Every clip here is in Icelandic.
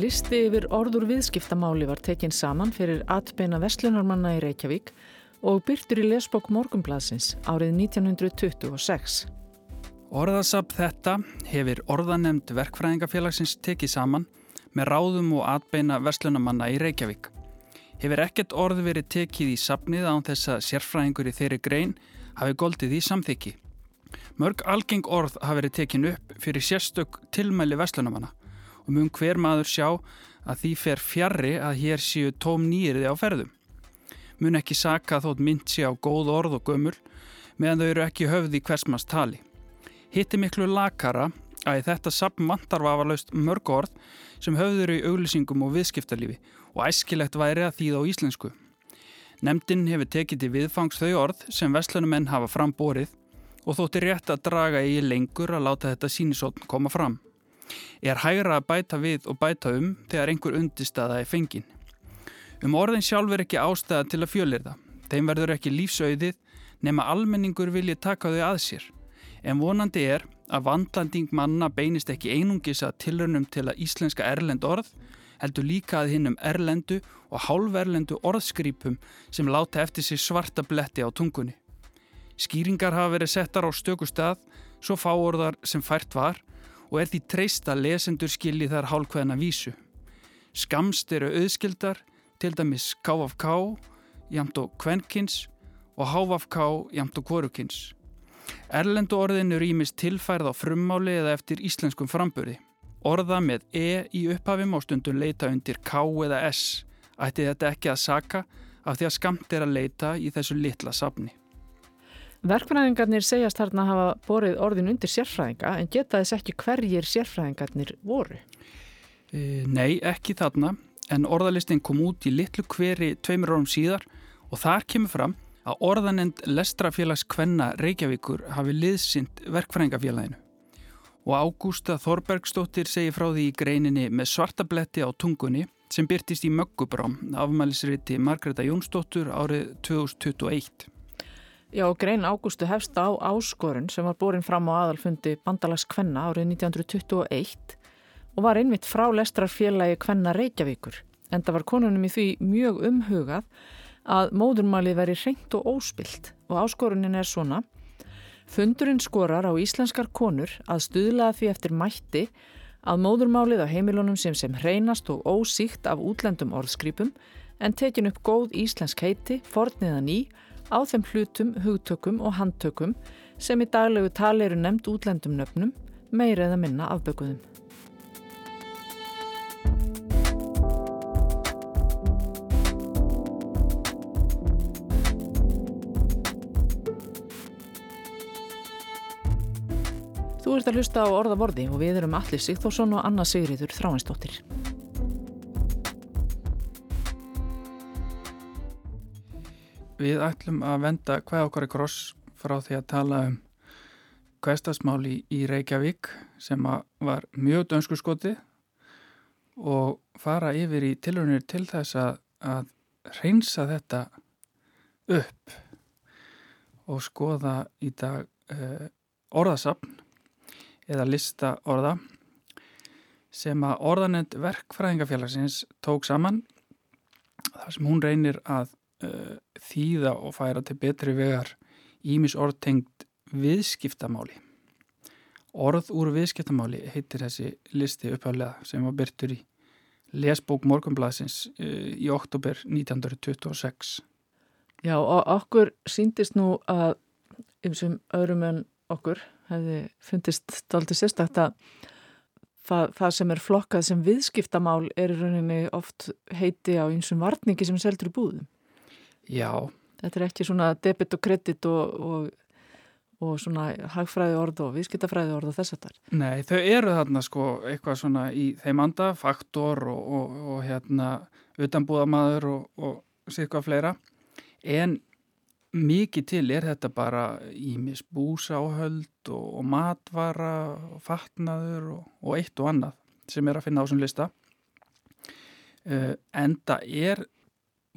Listi yfir orður viðskiptamáli var tekinn saman fyrir atbeina vestlunarmanna í Reykjavík og byrtur í lesbók Morgumbladsins árið 1926. Orðasab þetta hefur orðanemnd verkfræðingafélagsins tekið saman með ráðum og atbeina vestlunamanna í Reykjavík. Hefur ekkert orð verið tekið í sapnið án þess að sérfræðingur í þeirri grein hafi goldið í samþykki. Mörg algeng orð hafi verið tekin upp fyrir sérstök tilmæli vestlunamanna og mun hver maður sjá að því fer fjarrri að hér séu tóm nýriði á ferðum. Mun ekki saka þótt mynd sé á góð orð og gömul meðan þau eru ekki höfði hversmans tali. Hitti miklu lakara að þetta sapn vantar vafalaust mörg orð sem höfður í auglýsingum og viðskiptarlífi og æskilegt væri að þýða á íslensku. Nemndin hefur tekið til viðfangs þau orð sem vestlunumenn hafa framborið og þóttir rétt að draga í lengur að láta þetta sínisótn koma fram er hægra að bæta við og bæta um þegar einhver undirstaða er fengin. Um orðin sjálf er ekki ástæða til að fjölir það. Þeim verður ekki lífsauðið nema almenningur vilji taka þau að sér. En vonandi er að vandlanding manna beinist ekki einungis að tilrönum til að íslenska erlend orð heldur líka að hinn um erlendu og hálferlendu orðskrýpum sem láta eftir sig svarta bletti á tungunni. Skýringar hafa verið settar á stöku stað, svo fáorðar sem fært var og er því treyst að lesendur skilji þar hálkveðna vísu. Skamst eru auðskildar, til dæmis KFK, jamt og kvenkins og HFK, jamt og kvorukins. Erlendu orðin eru ímist tilfærð á frummáli eða eftir íslenskum framböri. Orða með E í upphafum á stundum leita undir K eða S. Ætti þetta ekki að saka af því að skamt er að leita í þessu litla safni. Verkfræðingarnir segjast þarna hafa borið orðin undir sérfræðinga en geta þess ekki hverjir sérfræðingarnir voru? E, nei, ekki þarna en orðalistin kom út í litlu hveri tveimur árum síðar og þar kemur fram að orðanend Lestrafélags Kvenna Reykjavíkur hafi liðsynt verkfræðingafélaginu. Og Ágústa Þorbergstóttir segir frá því í greininni með svartabletti á tungunni sem byrtist í Möggubrám, afmælisriti Margreta Jónsdóttur árið 2021. Já, grein Ágústu hefst á áskorun sem var borin fram á aðalfundi Bandalags Kvenna árið 1921 og var einmitt frá lestrarfélagi Kvenna Reykjavíkur. En það var konunum í því mjög umhugað að móðurmálið veri reynt og óspilt og áskorunin er svona Fundurinn skorar á íslenskar konur að stuðlaða því eftir mætti að móðurmálið á heimilunum sem sem hreinast og ósíkt af útlendum orðskrýpum en tekin upp góð íslensk heiti, forniðan í á þeim hlutum, hugtökum og handtökum sem í daglegu tali eru nefnd útlendum nöfnum, meira eða minna afbökuðum. Þú ert að hlusta á orðavorði og við erum Allir Sigþórsson og Anna Sigriður Þráinsdóttir. Við ætlum að venda hvað okkar er kross frá því að tala um hverstasmáli í Reykjavík sem var mjög dönsku skoti og fara yfir í tilhörnir til þess að, að reynsa þetta upp og skoða í dag uh, orðasapn eða lista orða sem að orðanend verkfræðingafélagsins tók saman þar sem hún reynir að uh, þýða og færa til betri vegar ímis orðtengt viðskiptamáli. Orð úr viðskiptamáli heitir þessi listi uppháðlega sem var byrtur í lesbók Morgonblasins uh, í oktober 1926. Já og okkur síndist nú að einsum öðrum en okkur hefði fundist aldrei sérstakta það, það sem er flokkað sem viðskiptamál er rauninni oft heiti á einsum varningi sem seldur í búðum. Já. Þetta er ekki svona debit og kredit og, og, og svona hagfræði orð og viðskiptafræði orð og þess að það er. Nei, þau eru þarna sko eitthvað svona í þeim anda, faktor og, og hérna utanbúðamaður og sérkvað fleira. En mikið til er þetta bara ímis búsáhöld og matvara og fatnaður og eitt og annað sem er að finna á þessum lista. Uh, enda er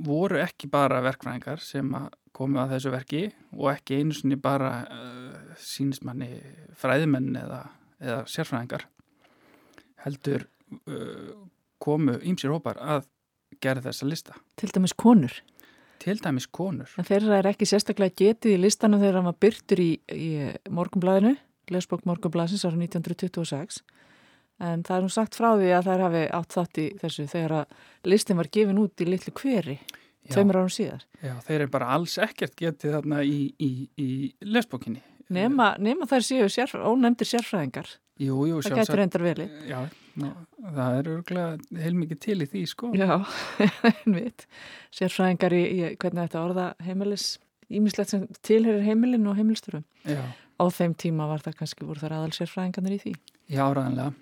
voru ekki bara verkfræðingar sem komu að þessu verki og ekki einu sinni bara uh, sínist manni fræðimenn eða, eða sérfræðingar heldur uh, komu ímsir hópar að gera þessa lista. Til dæmis konur. Til dæmis konur. En þeirra er ekki sérstaklega getið í listanum þegar hann var byrtur í, í morgumblæðinu, lesbók morgumblæðsins ára 1926. En það er nú sagt frá því að þær hafi átt þátt í þessu þegar að listin var gefin út í litlu hveri, tveimur árum síðar. Já, þeir eru bara alls ekkert getið þarna í, í, í lesbókinni. Nema, nema þær séu sérf, ónefndir sérfræðingar. Jú, jú, það getur reyndar veli. Já, ná, það er örgulega heilmikið til í því, sko. Já, einmitt. Sérfræðingar í, í hvernig þetta orða heimilis, ímislegt sem tilherir heimilin og heimilsturum. Já. Á þeim tíma var það kannski voru þar aðal sérfræðingarnir í því. Já, ræðanlega.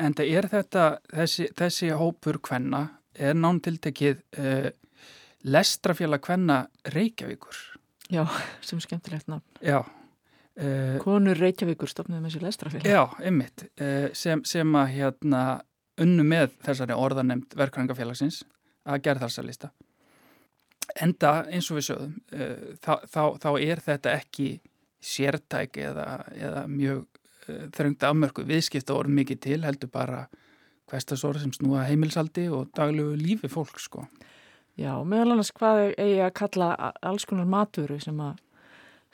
En það er þetta, þessi, þessi hópur kvenna er nántildekið uh, lestrafélag kvenna Reykjavíkur. Já, sem skemmtilegt nafn. Já. Uh, Konur Reykjavíkur stopnaði með sér lestrafélag. Já, ymmit, uh, sem, sem að hérna unnu með þessari orðanemnd verkværingafélagsins að gera þessa lista. Enda eins og við sögum, þá, þá, þá er þetta ekki sértæk eða, eða mjög þröngt afmörku viðskipta orð mikið til heldur bara hverstasor sem snúa heimilsaldi og daglegu lífi fólk sko. Já, meðal annars hvað eigi að kalla alls konar maturu sem að,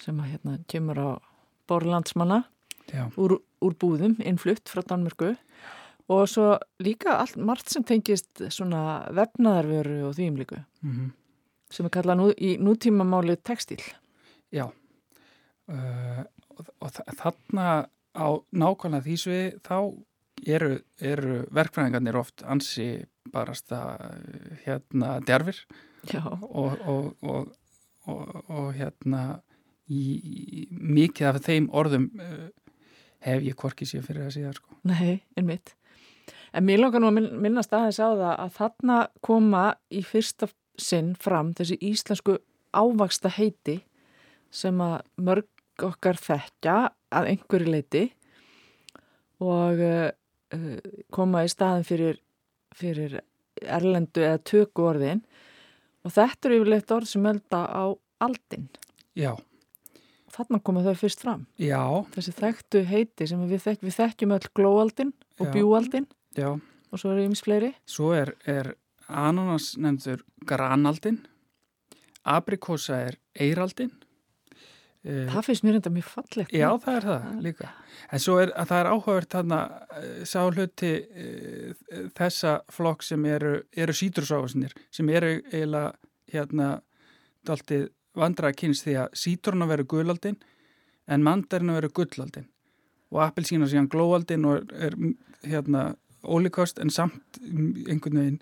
sem að hérna kemur á borlandsmanna úr, úr búðum, innflutt frá Danmörku og svo líka allt margt sem tengist svona vefnaðarveru og þvíum líku mm -hmm. sem er kallað nú, í nútímamáli textil. Já, uh, og, og þarna á nákvæmlega því svið þá eru, eru verkfræðingarnir oft ansi barasta hérna djarfir og, og, og, og hérna í, í, mikið af þeim orðum uh, hef ég korkið sér fyrir að síðan sko. Nei, einmitt. En mér langar nú að minnast aðeins á það að þarna koma í fyrsta sinn fram þessi íslensku ávaksta heiti sem að mörg okkar þekkja að einhverju leiti og uh, koma í staðin fyrir, fyrir erlendu eða töku orðin og þetta eru yfirleitt orð sem melda á aldin. Já. Þarna koma þau fyrst fram. Já. Þessi þekktu heiti sem við, þekk, við þekkjum öll glóaldin og bjúaldin Já. og svo eru yfir fleiri. Svo er, er ananas nefndur granaldin, abrikósa er eiraldin það finnst mér enda mjög fallegt. Já, það er það líka. En svo er að það er áhugavert þarna eh, sá hluti e, þessa flokk sem eru, eru sítursáðsynir sem eru eiginlega hérna daltið vandraða kynst því að síturna veru gullaldin en mandarina veru gullaldin og appelsína síðan glóaldin og er, er hérna ólíkost en samt einhvern veginn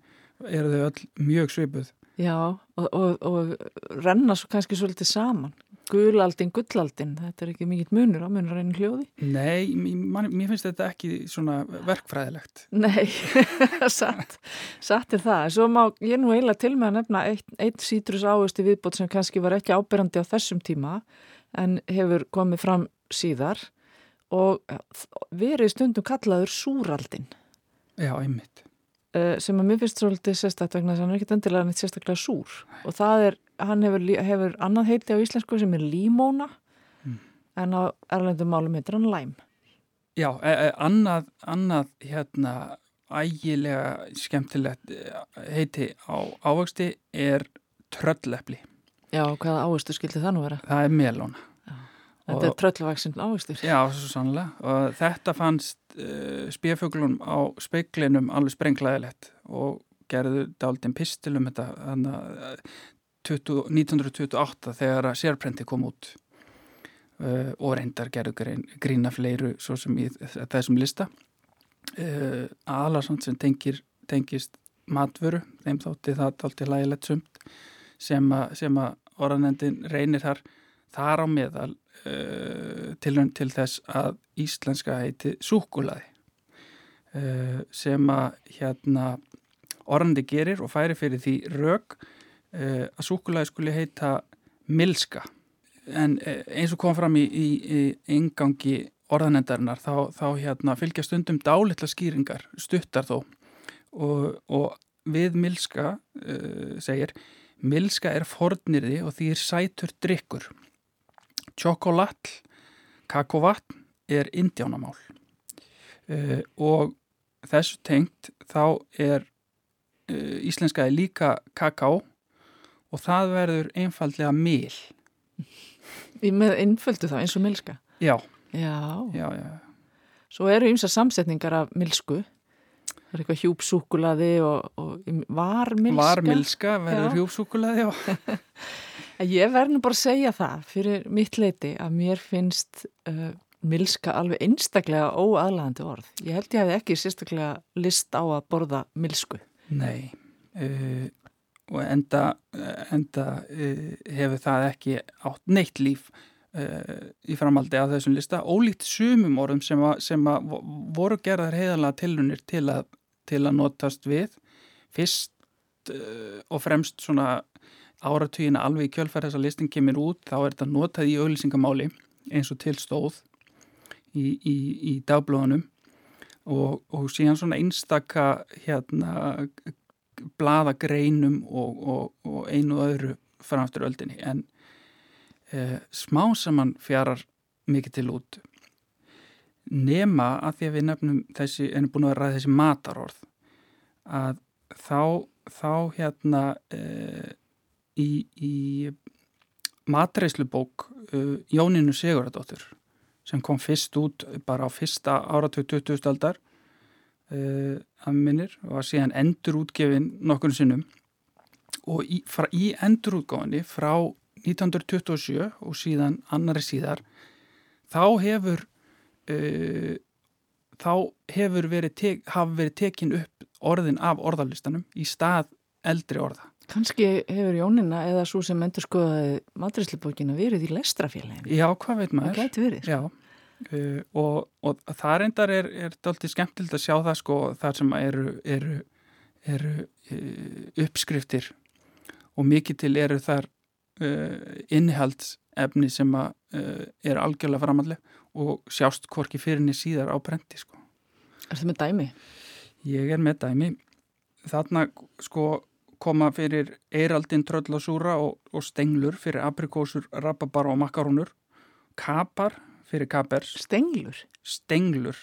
eru þau öll mjög svipuð. Já, og, og, og renna svo kannski svolítið saman Gulaldin, gullaldin, þetta er ekki mikið munur á munur einu hljóði? Nei, man, mér finnst þetta ekki svona verkfræðilegt. Nei, satt, satt er það. Svo má ég nú eiginlega til með að nefna eitt, eitt sítrus áhusti viðbót sem kannski var ekki ábyrrandi á þessum tíma en hefur komið fram síðar og verið stundum kallaður súraldin. Já, einmitt. Eh, sem að mér finnst svolítið sérstaklega þess að hann er ekkit endilega neitt sérstaklega súr og það er hann hefur, hefur annað heiti á íslensku sem er límóna mm. en á erlendum málum heitir hann læm. Já, e e annað, annað hérna ægilega skemmtilegt e, heiti á ávöxti er tröllepli. Já, hvaða ávöxtu skildi það nú vera? Það er melóna. Þetta er tröllvaksinn ávöxtur. Já, svo sannlega. Og þetta fannst uh, spjöfuglunum á speiklinum alveg sprenglaðilegt og gerðu daldinn pistilum þetta þannig að 1928 þegar að sérprenti kom út. Uh, og reyndar gerðu grína fleiru svo sem í þessum lista. Uh, Alarsson sem tengir, tengist matvöru þeim þótti það allt í lægilegt sumt sem að orðanendin reynir þar þar á meðal uh, tilhörn til þess að íslenska heiti súkulaði sem að hérna orðandi gerir og færi fyrir því rauk Eh, að súkulæði skuli heita milska. En eh, eins og kom fram í, í, í engangi orðanendarinnar þá, þá hérna, fylgja stundum dálitla skýringar, stuttar þó. Og, og við milska uh, segir milska er fornirði og því er sætur drikkur tjokolatl kakovatn er indjánamál. Uh, og þessu tengt þá er uh, íslenskaði líka kakao og það verður einfallega mil. Með innföldu þá eins og milska. Já, Já. já, já. Svo eru ymsa samsetningar af milsku. Það er eitthvað hjúpsúkulaði og, og varmilska. Varmilska verður hjúpsúkulaði, Ég verð nú bara að segja það fyrir mitt leiti að mér finnst uh, milska alveg einstaklega óaðlæðandi orð. Ég held ég hefði ekki sérstaklega list á að borða milsku. Nei, uh, og enda, enda uh, hefur það ekki átt neitt líf uh, í framaldi af þessum lista. Ólíkt sumum orðum sem, að, sem vo- voru gerðar heiðanlega tilunir til að, til að notast við. Fyrst uh, og fremst svona áratugina alveg í kjölfæð þess að listin kemur út, þá er þetta notað í auðlýsingamáli eins og til stóð í, í, í dagblóðunum og, og síðan svona einstaka hérna bladagreinum og, og, og einu og öðru framftur öldinni en e, smá saman fjarar mikið til út nema að því að við nefnum þessi, en er búin að ræða þessi matarorð að þá, þá hérna e, í, í matreislubók uh, Jóninu Sigurðardóttur sem kom fyrst út bara á fyrsta áratug 20. aldar uh, að minnir og var síðan endurútgefin nokkur sinnum og í, fra, í endurútgáfinni frá 1927 og síðan annari síðar þá hefur uh, þá hefur verið, tek, verið tekin upp orðin af orðalistanum í stað eldri orða. Kanski hefur Jónina eða svo sem endur skoðaði maturislubókina verið í lestrafélaginu. Já, hvað veit Það maður? gæti verið. Já, uh, og, og það reyndar er, er dálítið skemmtilegt að sjá það sko þar sem eru, eru, eru uh, uppskriftir og mikið til eru þar uh, innihaldsefni sem að er algjörlega framalleg og sjást hvorki fyrirni síðar á brendi sko. Er það með dæmi? Ég er með dæmi. Þarna sko koma fyrir eiraldin tröllasúra og, og stenglur fyrir aprikósur, rababar og makarónur. Kapar fyrir kapers. Stenglur Stenglur.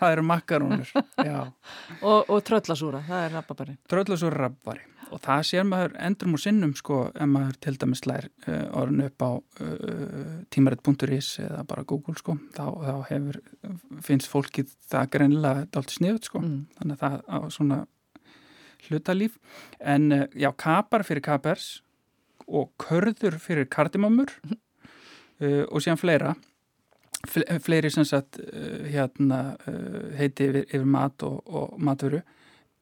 Það eru makarónur. Já. og, og tröllasúra, það er rababarinn. Tröllasúra rabari. Og það sér maður endrum og sinnum sko ef maður til dæmis lær uh, orðin upp á uh, tímarit.is eða bara Google sko. Þá, þá hefur, finnst fólkið það greinilega dálítið sniðut sko. Mm. þannig að það á svona hlutalíf en eh, já, kapar fyrir kapers og körður fyrir kardimamur uh, og síðan fleira Fle fleiri sem sagt uh, hérna uh, heiti yfir, yfir mat og, og matvöru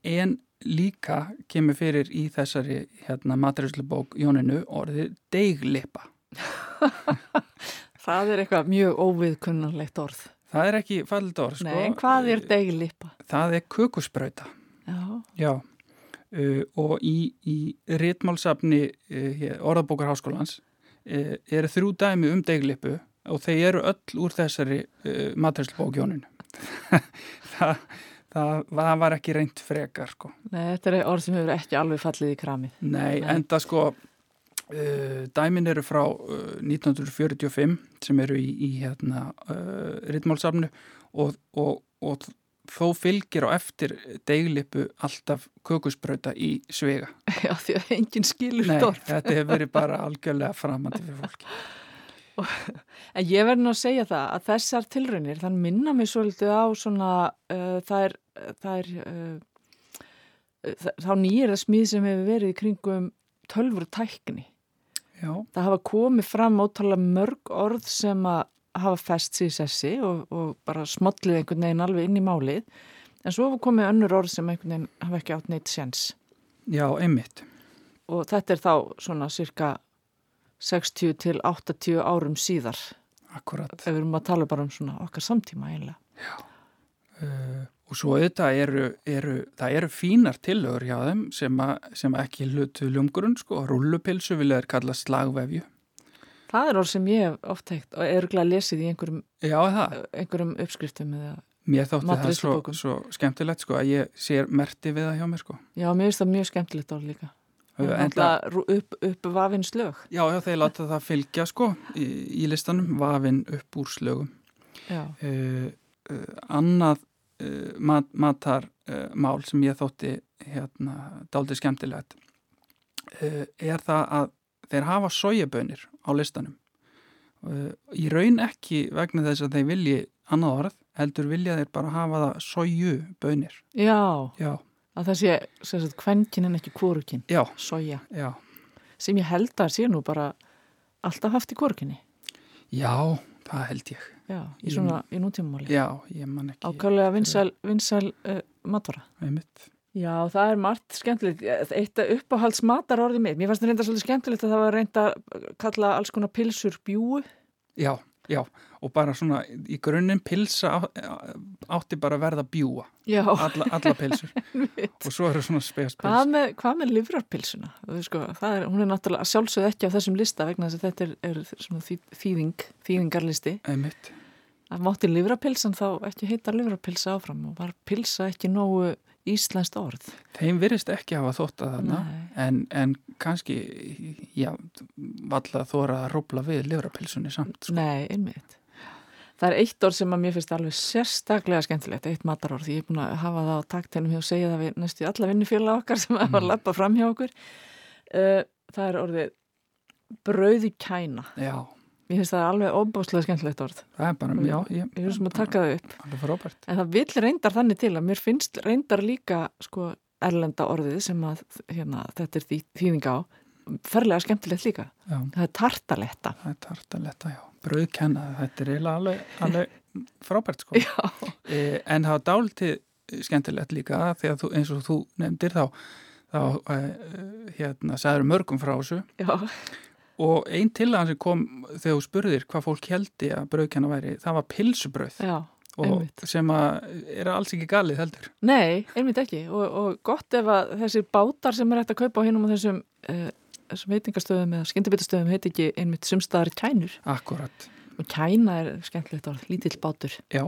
en líka kemur fyrir í þessari hérna matræslubók Jóninu orðið deiglipa Það er eitthvað mjög óviðkunnanlegt orð. það er ekki fallit orð sko. Nei, en hvað er deglipa? það er kukusbrauta Já, Já, uh, og í, í réttmálsafni uh, orðabókar háskólans uh, eru þrjú dæmi um deglipu og þeir eru öll úr þessari uh, matræslubókjóninu. það, það, það var ekki reynd frekar, sko. nei, þetta er orð sem hefur ekki alveg fallið í kramið. Nei, Nei. enda sko, uh, dæmin eru frá uh, 1945 sem eru í, í hérna, uh, réttmálsafnu og, og, og þó fylgir á eftir deglipu alltaf kökusbrauta í svega. Já, því að enginn skilur Nei, þetta hefur verið bara algjörlega framandi fyrir fólki. En ég verði nú að segja það að þessar tilraunir, þann minna mig svolítið á svona, uh, það er, það er, uh, uh, þá nýjir það smíð sem hefur verið í kringum tölfur tækni. Já, Það hafa komið fram ótrúlega mörg orð sem að hafa fest í sessi og, og bara smollið einhvern veginn alveg inn í málið. En svo hafa komið önnur orð sem einhvern veginn hafa ekki átt neitt séns. já, einmitt. Og þetta er þá svona cirka 60 til 80 árum síðar. Akkurat. Ef við erum að tala bara um svona okkar samtíma eiginlega. Uh, og svo auðvitað eru, eru, það eru fínar tillögur hjá þeim sem, a, sem ekki hlutu ljumgrunn, sko. Rullupilsu vilja þeir kalla slagvefju. Það er orð sem ég hef oft teikt og er glæð lesið í einhverjum, Já, það. einhverjum uppskriftum eða, Mér þótti það svo, svo skemmtilegt, sko, að ég sér merti við það hjá mér, sko. já, mér finnst það mjög skemmtilegt orð líka. Enda, upp, upp vafinn slög. já, já, þeir láta það fylgja, sko, í, í listanum, vafinn upp úr slögum. Uh, uh, annað uh, mat, matarmál sem ég þótti hérna dálítið skemmtilegt er það að þeir hafa sojabönir á listanum. Í raun ekki vegna þess að þeir vilji annað orð, heldur vilja þeir bara hafa það sojubönir. Já, Já, að það sé, sem sagt, kvenkin en ekki kvorukinn, soja, já sem ég held að sé nú bara alltaf haft í kvorukinni. Já, það held ég Já, í Ég- svona, í nútímamáli. Já, ég man ekki Ákvæmlega vinsæl, vinsæl uh, matvara. Einmitt. Já, það er margt skemmtilegt. Eitt uppáhalds matar orðið mitt. Mér fannst það reynda svolítið skemmtilegt að það var reynda að kalla alls konar pilsur bjúu. Já, já, og bara svona í grunninn pilsa á- átti bara að verða bjúa, alla, alla pilsur og svo eru svona spes hvað með, hvað með livrarpilsuna? Sko, það er, hún er náttúrulega sjálfsögð ekki á þessum lista vegna þess að þetta er, er svona þý- þýðing, þýðingarlisti. Einmitt. að mátti livrapilsan þá ekki heita livrapilsa áfram og var pilsa ekki nógu íslenskt orð. Þeim virðist ekki hafa þótt að þarna en, en kannski já, valla þóra að rópla við livrapilsunni samt sko. Nei, einmitt. Það er eitt orð sem að mér finnst alveg sérstaklega skemmtilegt, eitt matarorð. Ég er búin að hafa það á taktinum hjá að segja það við næstu alla vinnufélag okkar sem Mm. lappað fram hjá okkur. Uh, það er orðið brauði kæna Já, Mér finnst það alveg óbáslega skemmtilegt orð. Það er bara, já, ég, Við erum sem að taka það upp. Alveg frábært. En það vill reyndar þannig til að mér finnst reyndar líka sko erlenda orðið sem að hérna, þetta er því, þýðing á ferlega skemmtilegt líka. Já, Það er tartaletta. það er tartaletta, já. Brauðkenna, þetta er eiginlega alveg, alveg frábært sko. Já. e, En það var dálítið skemmtilegt líka þegar þú, eins og þú nefndir þá þá e, hérna, sagður mörgum frá þessu. Já, og einn tillagan sem kom þegar þú spurðir hvað fólk heldi að brauðkenna væri það var pilsubrauð já, og einmitt. sem að er alls ekki galið heldur Nei, einmitt ekki. Og, og gott ef að þessir bátar sem er hægt að kaupa á hinum á þessum, uh, þessum veitingastöðum eða skyndibittastöðum heit ekki einmitt sumstaðar kænur. Akkurat, Og kæna er skemmtilegt orð, lítill bátur. já,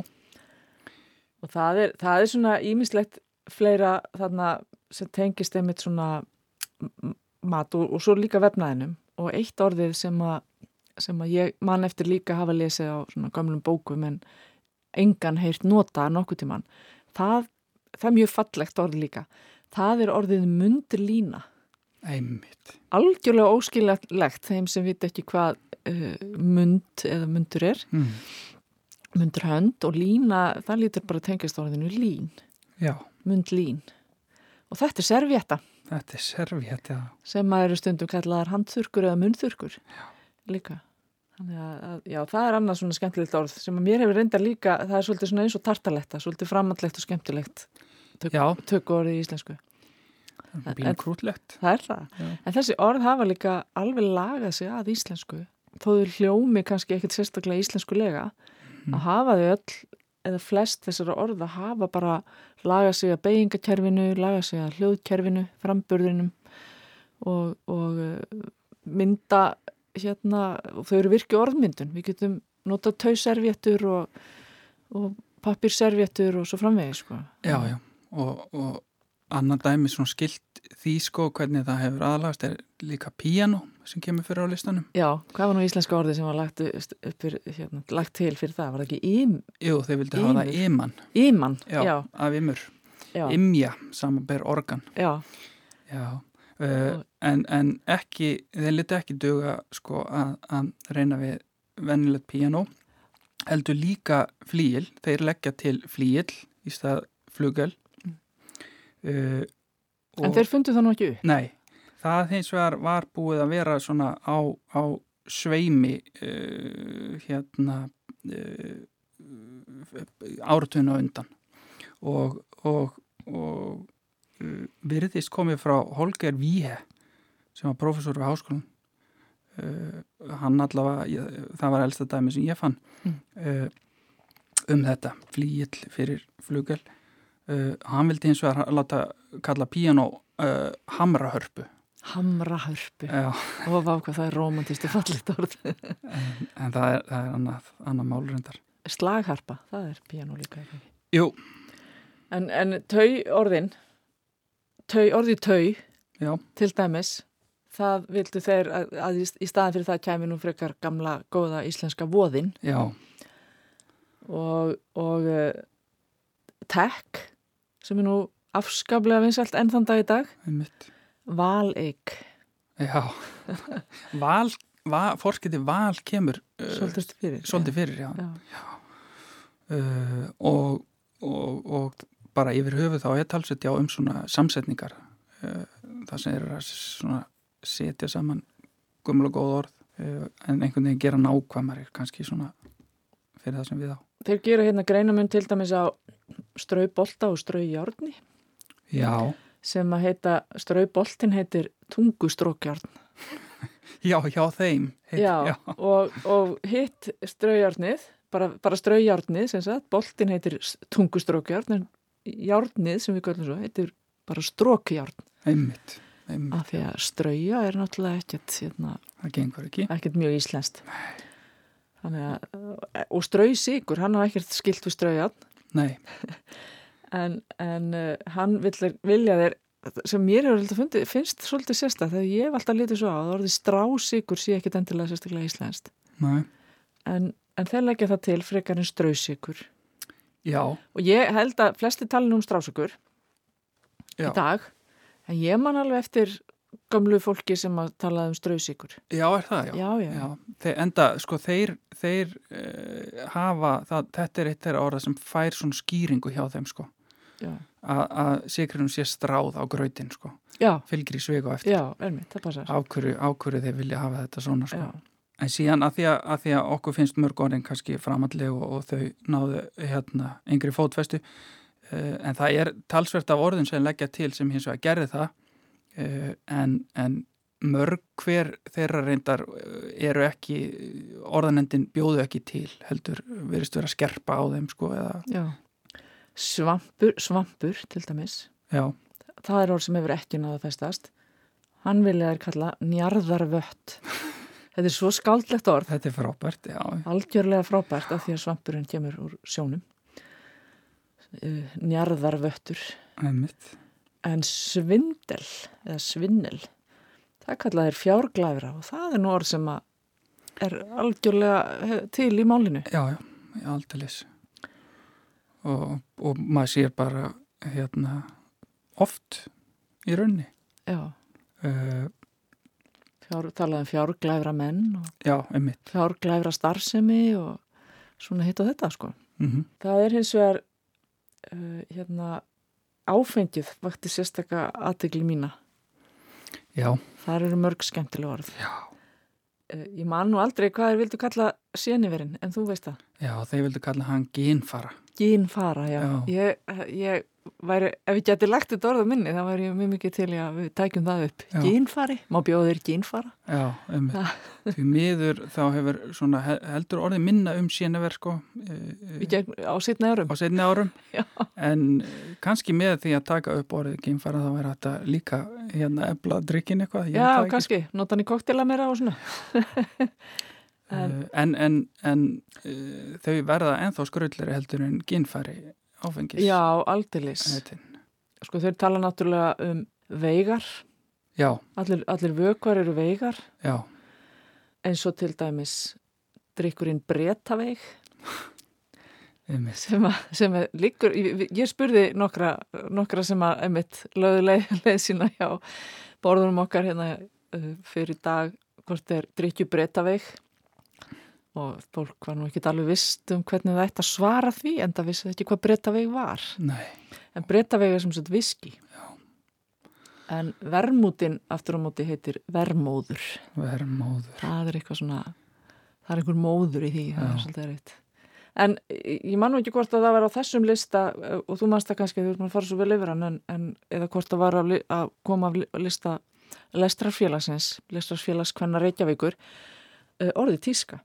Og það er, það er svona ímislegt fleira þarna sem tengist einmitt svona mat og, og svo líka vefnaðinum og eitt orðið sem að, sem að ég man eftir líka hafa lesið á svona gamlum bókum en engan heyrt nota nokkuð tíman það, það er mjög fallegt orð líka. Það er orðið mundlína. Einmitt. Algjörlega óskiljagt þeim sem vita ekki hvað uh, mund eða mundur er. Mm. mundur hönd og lína það lítur bara að tengast orðinu lín. Já, mundlín. Og þetta er servietta þetta er serviett, já sem að eru stundum kallaðar handþurkur eða munþurkur líka Þannig að, já, það er annað svona skemmtilegt orð sem að mér hefur reyndar líka, það er svolítið svona eins og tartaletta, svolítið framallegt og skemmtilegt tök, Já. tökku orðið í íslensku. Bínu krútlegt Það er það. Já. En þessi orð hafa líka alveg lagað sig að íslensku, þó þau hljómi kannski ekkit sérstaklega íslensku lega, að hafa þau öll, eða flest þessara orða hafa bara lagað sig að beigingakerfinu, lagað sig að hljóðkerfinu, framburðinum og, og uh, mynda hérna, og þau eru virki orðmyndun. Við getum notað tauservjettur og, og pappirservjettur og svo framvegis, sko. Já, já, og, og annar dæmi svona skilt því sko hvernig það hefur aðlagast er líka piano sem kemur fyrir á listanum. Já, hvað var nú íslenska orði sem var lagt, upp, fyrir, hérna, lagt til fyrir það? Var það ekki ím, Jú, þeir vildi hafa það iman. Íman? já, já, af imur, já, imja samanber organ. Já, Já, uh, en, en ekki, þeir liti ekki duga sko að, að reyna við venilegt piano, heldur líka flíil, þeir leggja til flíil í stað flugel. Uh, En þeir fundu það nú ekki upp? Nei, það hins vegar var búið að vera svona á, á sveimi uh, hérna uh, áratuna undan og, og, og virðist komið frá Holger Víhe sem var professor við háskólan uh, hann allavega ég, það var elsta dæmi sem ég fann Mm. uh, um þetta flíill fyrir flugel uh, hann vildi hins vegar láta kalla píano uh, hamrahörpu. Hamrahörpu. Já, Og vá hvað það er romantist og fallit orð. en, en það er, það er annað, annað málurindar Slagharpa, það er piano líka. Jú, En, en tau orðin, tau, orðið tau já, til dæmis, það vildu þeir að, að í- staðan fyrir það kæmi nú frekar gamla góða íslenska voðin já. Og, og uh, Tech sem er nú afskaplega vinsalt enn þann dag í dag. Valeik Já, val, val, fórskiti val kemur uh, Svolítið fyrir svolítið fyrir, já. Já. Uh, og, og, og bara yfir höfuð þá er talsett já um svona samsetningar uh, það sem er að svona setja saman gumla góð orð uh, en einhvern veginn gera nákvæmari kannski svona fyrir það sem við á. Þeir gera hérna greinamun til dæmis á straubolta og straujárni. Já, sem að heita, strauboltin heitir tungustrókjárn já, hjá þeim. heit- já, Og, og hitt straujárnið bara, bara straujárnið sem sagt, boltin heitir tungustrókjárn en járnið sem við göllum svo heitir bara strókjárn Einmitt, einmitt, af því að strauja er náttúrulega ekkert hérna, ekki. ekkert mjög íslenskt. Þannig að og strausikur, hann á ekkert skilt við straujarn Nei, en, en uh, hann vilja þeir sem mér hefur alltaf fundið, finnst svolítið sérsta þegar ég hef alltaf litið svo á að orðið strásikur sé ekkit endilega sérstaklega íslenskt. Nei, en, en þeir leggja það til frekar en strausikur. Já, og ég held að flesti talin um strásikur já, í dag en ég man alveg eftir gamlu fólki sem að tala um strausikur já, er það, já. já, já, Já, þeir, enda, sko, þeir, þeir uh, hafa, það, þetta er eitt þeirra orða sem fær svona skýringu hjá þeim, sko, já, að sigrunum sé stráð á grautin, sko, já, fylgir í svig og eftir, já, ermitt, það passar. Ákvöru, ákvöru þeir vilja hafa þetta svona, sko. já, En síðan að því að, að því að okkur finnst mörg orðin kannski framalleg og, og þau náðu hérna yngri fótfestu, uh, en það er talsvert af orðin sem leggja til sem hins vegar gerði það, en, en mörg hver þeirra reyndar eh, eru ekki, orðanendin bjóðu ekki til, heldur verist vera að skerpa á þeim sko svampur, svampur til dæmis. Já, það er orð sem hefur ekki náða festast. Hann vilja þær kalla njarðarvött. Þetta er svo skáldlegt orð. Þetta er frábært, já, algjörlega frábært af því að svampurinn kemur úr sjónum. Uh, njarðarvöttur. Einmitt, en svindel eða svinnel það kalla þær fjárglæfra og það er nú orð sem er algjörlega eh, til í málinu. Já, já, aldeilis. Og, og maður sér bara hérna oft í raunni. Já, uh, fjár, talað um fjárglæfra menn já, einmitt. fjárglæfra starfsemi og svona hitt og þetta sko. Mm Það er hins vegar uh, hérna, áfengið vakti sérstaka aðtegli mína. já, Það eru mörg skemmtilega orð. já, Uh, ég man nú aldrei hvað þeir vildu kalla séniverinn, en þú veist það. já, þeir vildu kalla hann gínfara Gínfara, já. Já. Ég, ég væri, ef ég geti lagt þetta orð á minni, þá væri ég mjög mikið til að við tækjum það upp. Gínfari, má bjóða þér gínfara? Já, um, því miður þá hefur svona he- heldur orðið minna um sénaver sko e, Í gegn- Á sittna árum. á setni árum en eh, kannski með því að taka upp orðið geimfara þá er þetta líka hérna ebla drikkin eitthvað Já, það ekki, kannski, nota hann í koktela meira og svona. sko. Eh, en, en, en uh, þau verða ennþá skröldleri heldur en ginfari áfengis Já, aldeilis. Sko, þeir tala náttúrulega um veigar. Já, Allir, allir vökvar eru veigar. já, eins og til dæmis drikkurinn bretaveig einmitt. sem, að, sem að liggur, ég, ég spurði nokkra, nokkra sem að emitt lögðu leið, leið sína hjá borðunum okkar hérna uh, fyrir dag hvort er drikju bretaveig og fólk var nú ekki alveg vist um hvernig það ætti að svara því en það vissi ekki hvað bretaveig var. Nei, en bretaveig er sem sagt viski. En vermútin aftur á móti heitir vermóður verðmóður. Það er eitthvað svona það er einhver móður í því Já. er en ég ég man nú ekki hvort að það var á þessum lista og þú manst það kannski að þú maður að fara svo vel yfir hann en, en eða hvort það var að, að koma af li- lista lestrarfélagsins lestrarfélags hvenna Reykjavíkur eh, orðið tíska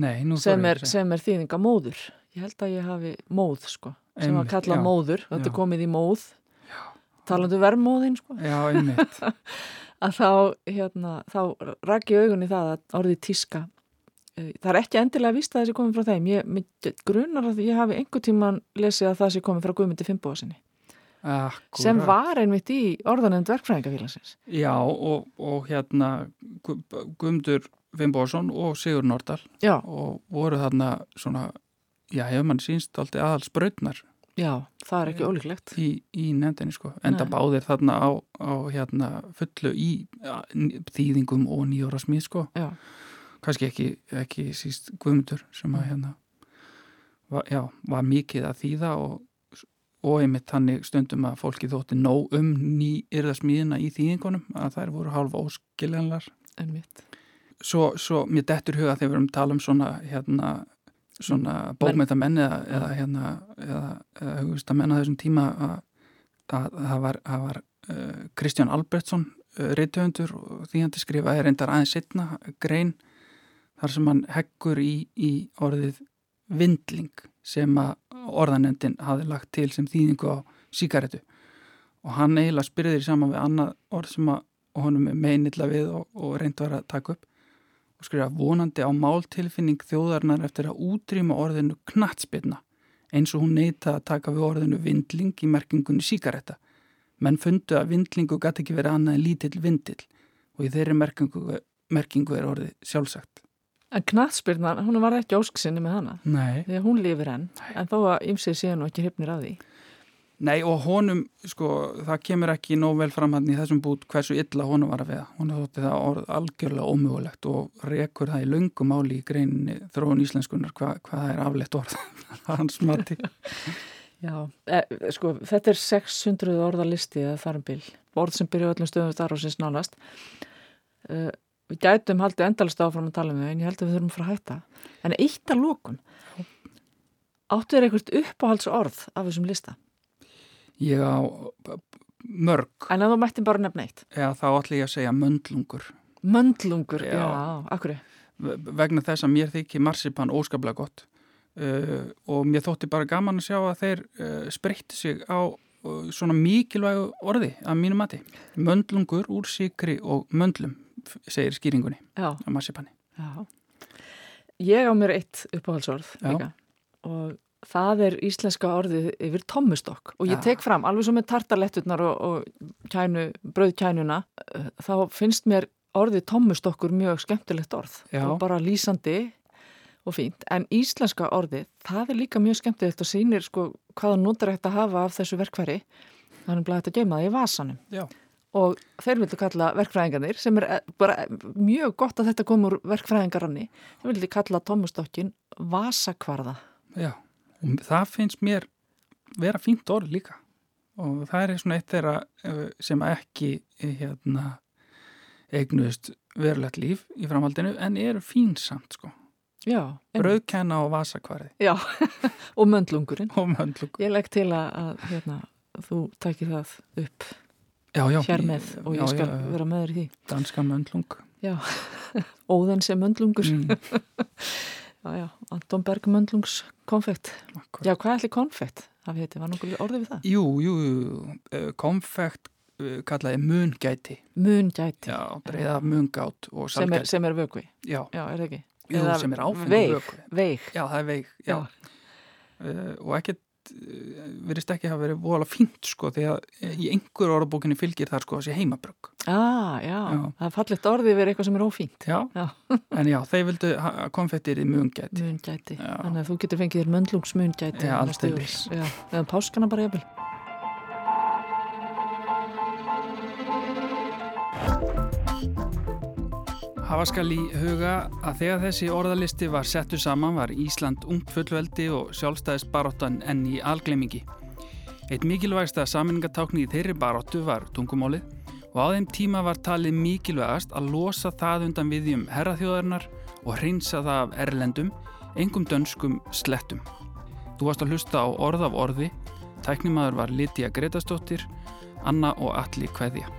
Nei, sem er, að sem er þýðinga móður ég held að ég hafi móð sko sem að Einmitt, kalla já, móður, þetta já. er komið í móð. Talandi um vermóðin sko. Já, einmitt. Að þá, hérna, þá rak ég augun í það að orðið tíska eh, það er ekki endilega víst að það sé komið frá þeim. Ég grunar að ég hafi einhver tíman lesið að það sé komið frá Guðmundi Finnbóðasinni Akkúrat. sem var einmitt í orðanend verkfræðingafélagsins. Já, og, og hérna Gu- Guðmundur Finnbórsson og Sigur Nordal já, og voru þarna svona já, hefur mann sínst alltaf aðal sprautnar Já, það er ekki ólíklegt. í, í nefndinni sko enda Nei. báðir þarna á, á hérna, fullu í ja, þýðingum og nýjóra smíð sko Já, kannski ekki, ekki síst Guðmundur sem að hérna var, já, var mikið að þýða og, og einmitt þannig stundum að fólki þótti nóg um ný yrðasmíðina í þýðingunum að þær voru hálf óskiljanlar einmitt. Svo, svo mér dettur huga þegar við erum að tala um svona hérna svona bókmyndamenn eða, eða hérna eða, hugvist að menna þessum tíma að, að það var, það var uh, Kristján Albertsson uh, reytöfundur og því hann skrifaði reyndar aðeins setna grein þar sem hann heggur í, í orðið vindling sem að orðanendin hafi lagt til sem þýðingu á síkaretu og hann eiginlega spyrði því saman við annað orð sem að honum er meinilla við og, og reynd var að taka upp og skrifa vonandi á máltilfinning þjóðarnar eftir að útrýma orðinu knatsbyrna eins og hún neyta að taka við orðinu vindling í merkingunni síkaretta menn fundu að vindlingu gæti ekki verið annað en lítill vindill og í þeirri merkingu, merkingu er orðið sjálfsagt En knattspyrnan, hún var ekki ósksinni með hana. Nei. Að hún lifir enn, en þó að ymsið séu nú ekki hrifnir af því. Nei og honum, sko, það kemur ekki nóg vel fram hann í þessum bút hversu illa honum var að veða. Hún þótti það orð algjörlega ómögulegt og rekur það í löngum áli í greininni þróun íslenskunar hvað hva það er aflegt orð hans mati. Já, e, sko, þetta er 600 orða listi eða þar um bil. Orð sem byrja á öllum stöðum þar og sinns nánast. Uh, við gætum haldið endalist áfram að tala um þau en ég held að við þurfum að fara að hætta. En eitt að lókun. Áttu þér eitthvað uppáhalds orð af þessum lista? Ég á mörg, En að þú mættin bara nefna eitt. eða þá ætla ég að segja möndlungur. Möndlungur, já, Já. já akkur. Ve- Vegna þess að mér þykir marsipan óskaplega gott uh, og mér þótti bara gaman að sjá að þeir uh, spreytti sig á uh, svona mikilvægu orði að mínu mati. Möndlungur úr sikri og möndlum, segir skýringunni Já, á marsipani. já. Ég á mér eitt uppáhaldsorð Já. líka og það er íslenska orðið yfir tommustokk og ég tek fram alveg svo með tartaletturnar og, og kænu, brauðkænuna eh, þá finnst mér orðið tommustokkur mjög skemmtilegt orð Já. og bara lýsandi og fínt. En íslenska orðið, það er líka mjög skemmtilegt og sýnir sko hvaða notar hægt að hafa af þessu verkfæri. Þannig að þetta geima það í vasanum. Já. og þeir vildu kalla verkfræðingarnir sem er eh, bara mjög gott að þetta kom úr verkfræðingaranni þeir vildu kalla tommustokkin vasakvarða. Já, og það finnst mér vera fínt orð líka og það er svona eitt þeirra uh, sem ekki eh, hérna, eignuðist verulegt líf í framhaldinu en eru fín samt sko. Brauðkenna og vasakvarði já. og möndlungurinn og möndlug. ég legg til að, hérna, þú takir það upp Já, já. hér með og ég já, skal vera með þér í því Danska möndlung. já, óðan sem möndlungur Mm, já, já, Anton Berg möndlungs konfekt akkurat. já, hvað ætli konfekt? það heiti, var nokkuð orðið við það? jú, jú, uh, konfekt uh, kallaði mungæti. mungæti, Já, breiða mungát og er, salgæti. sem er vögvi Já, já, er það ekki? jú, Eða sem er áfengur vökvi. veig Já, það er veig, já. Já. Uh, og ekkert uh, virðist ekki hafa verið voðalega fínt sko því að uh, í einhver orðabókinni fylgir það sko þessi heimabrugg. ah, já, Já. það er fallegt orðið við eitthvað sem er ófínt Já. Já. en já, þeir vildu konfettir í mungæti. Mungæti, þannig að þú getur fengið þér möndlungsmungæti Já. Já, eða páskana bara jafnvel Hafa skal í huga að þegar þessi orðalisti var settur saman var Ísland ungt fullveldi og sjálfstæðist baróttan enn í algleimingi. Eitt mikilvægsta saminningatákni í þeirri baróttu var tungumálið og á þeim tíma var talið mikilvægast að losa það undan viðjum herraþjóðarinnar og hreinsa það af erlendum, engum dönskum slettum. Þú varst að hlusta á orð af orði, tæknimaður var Lítiða Gretastóttir, Anna og Alli Kveðja.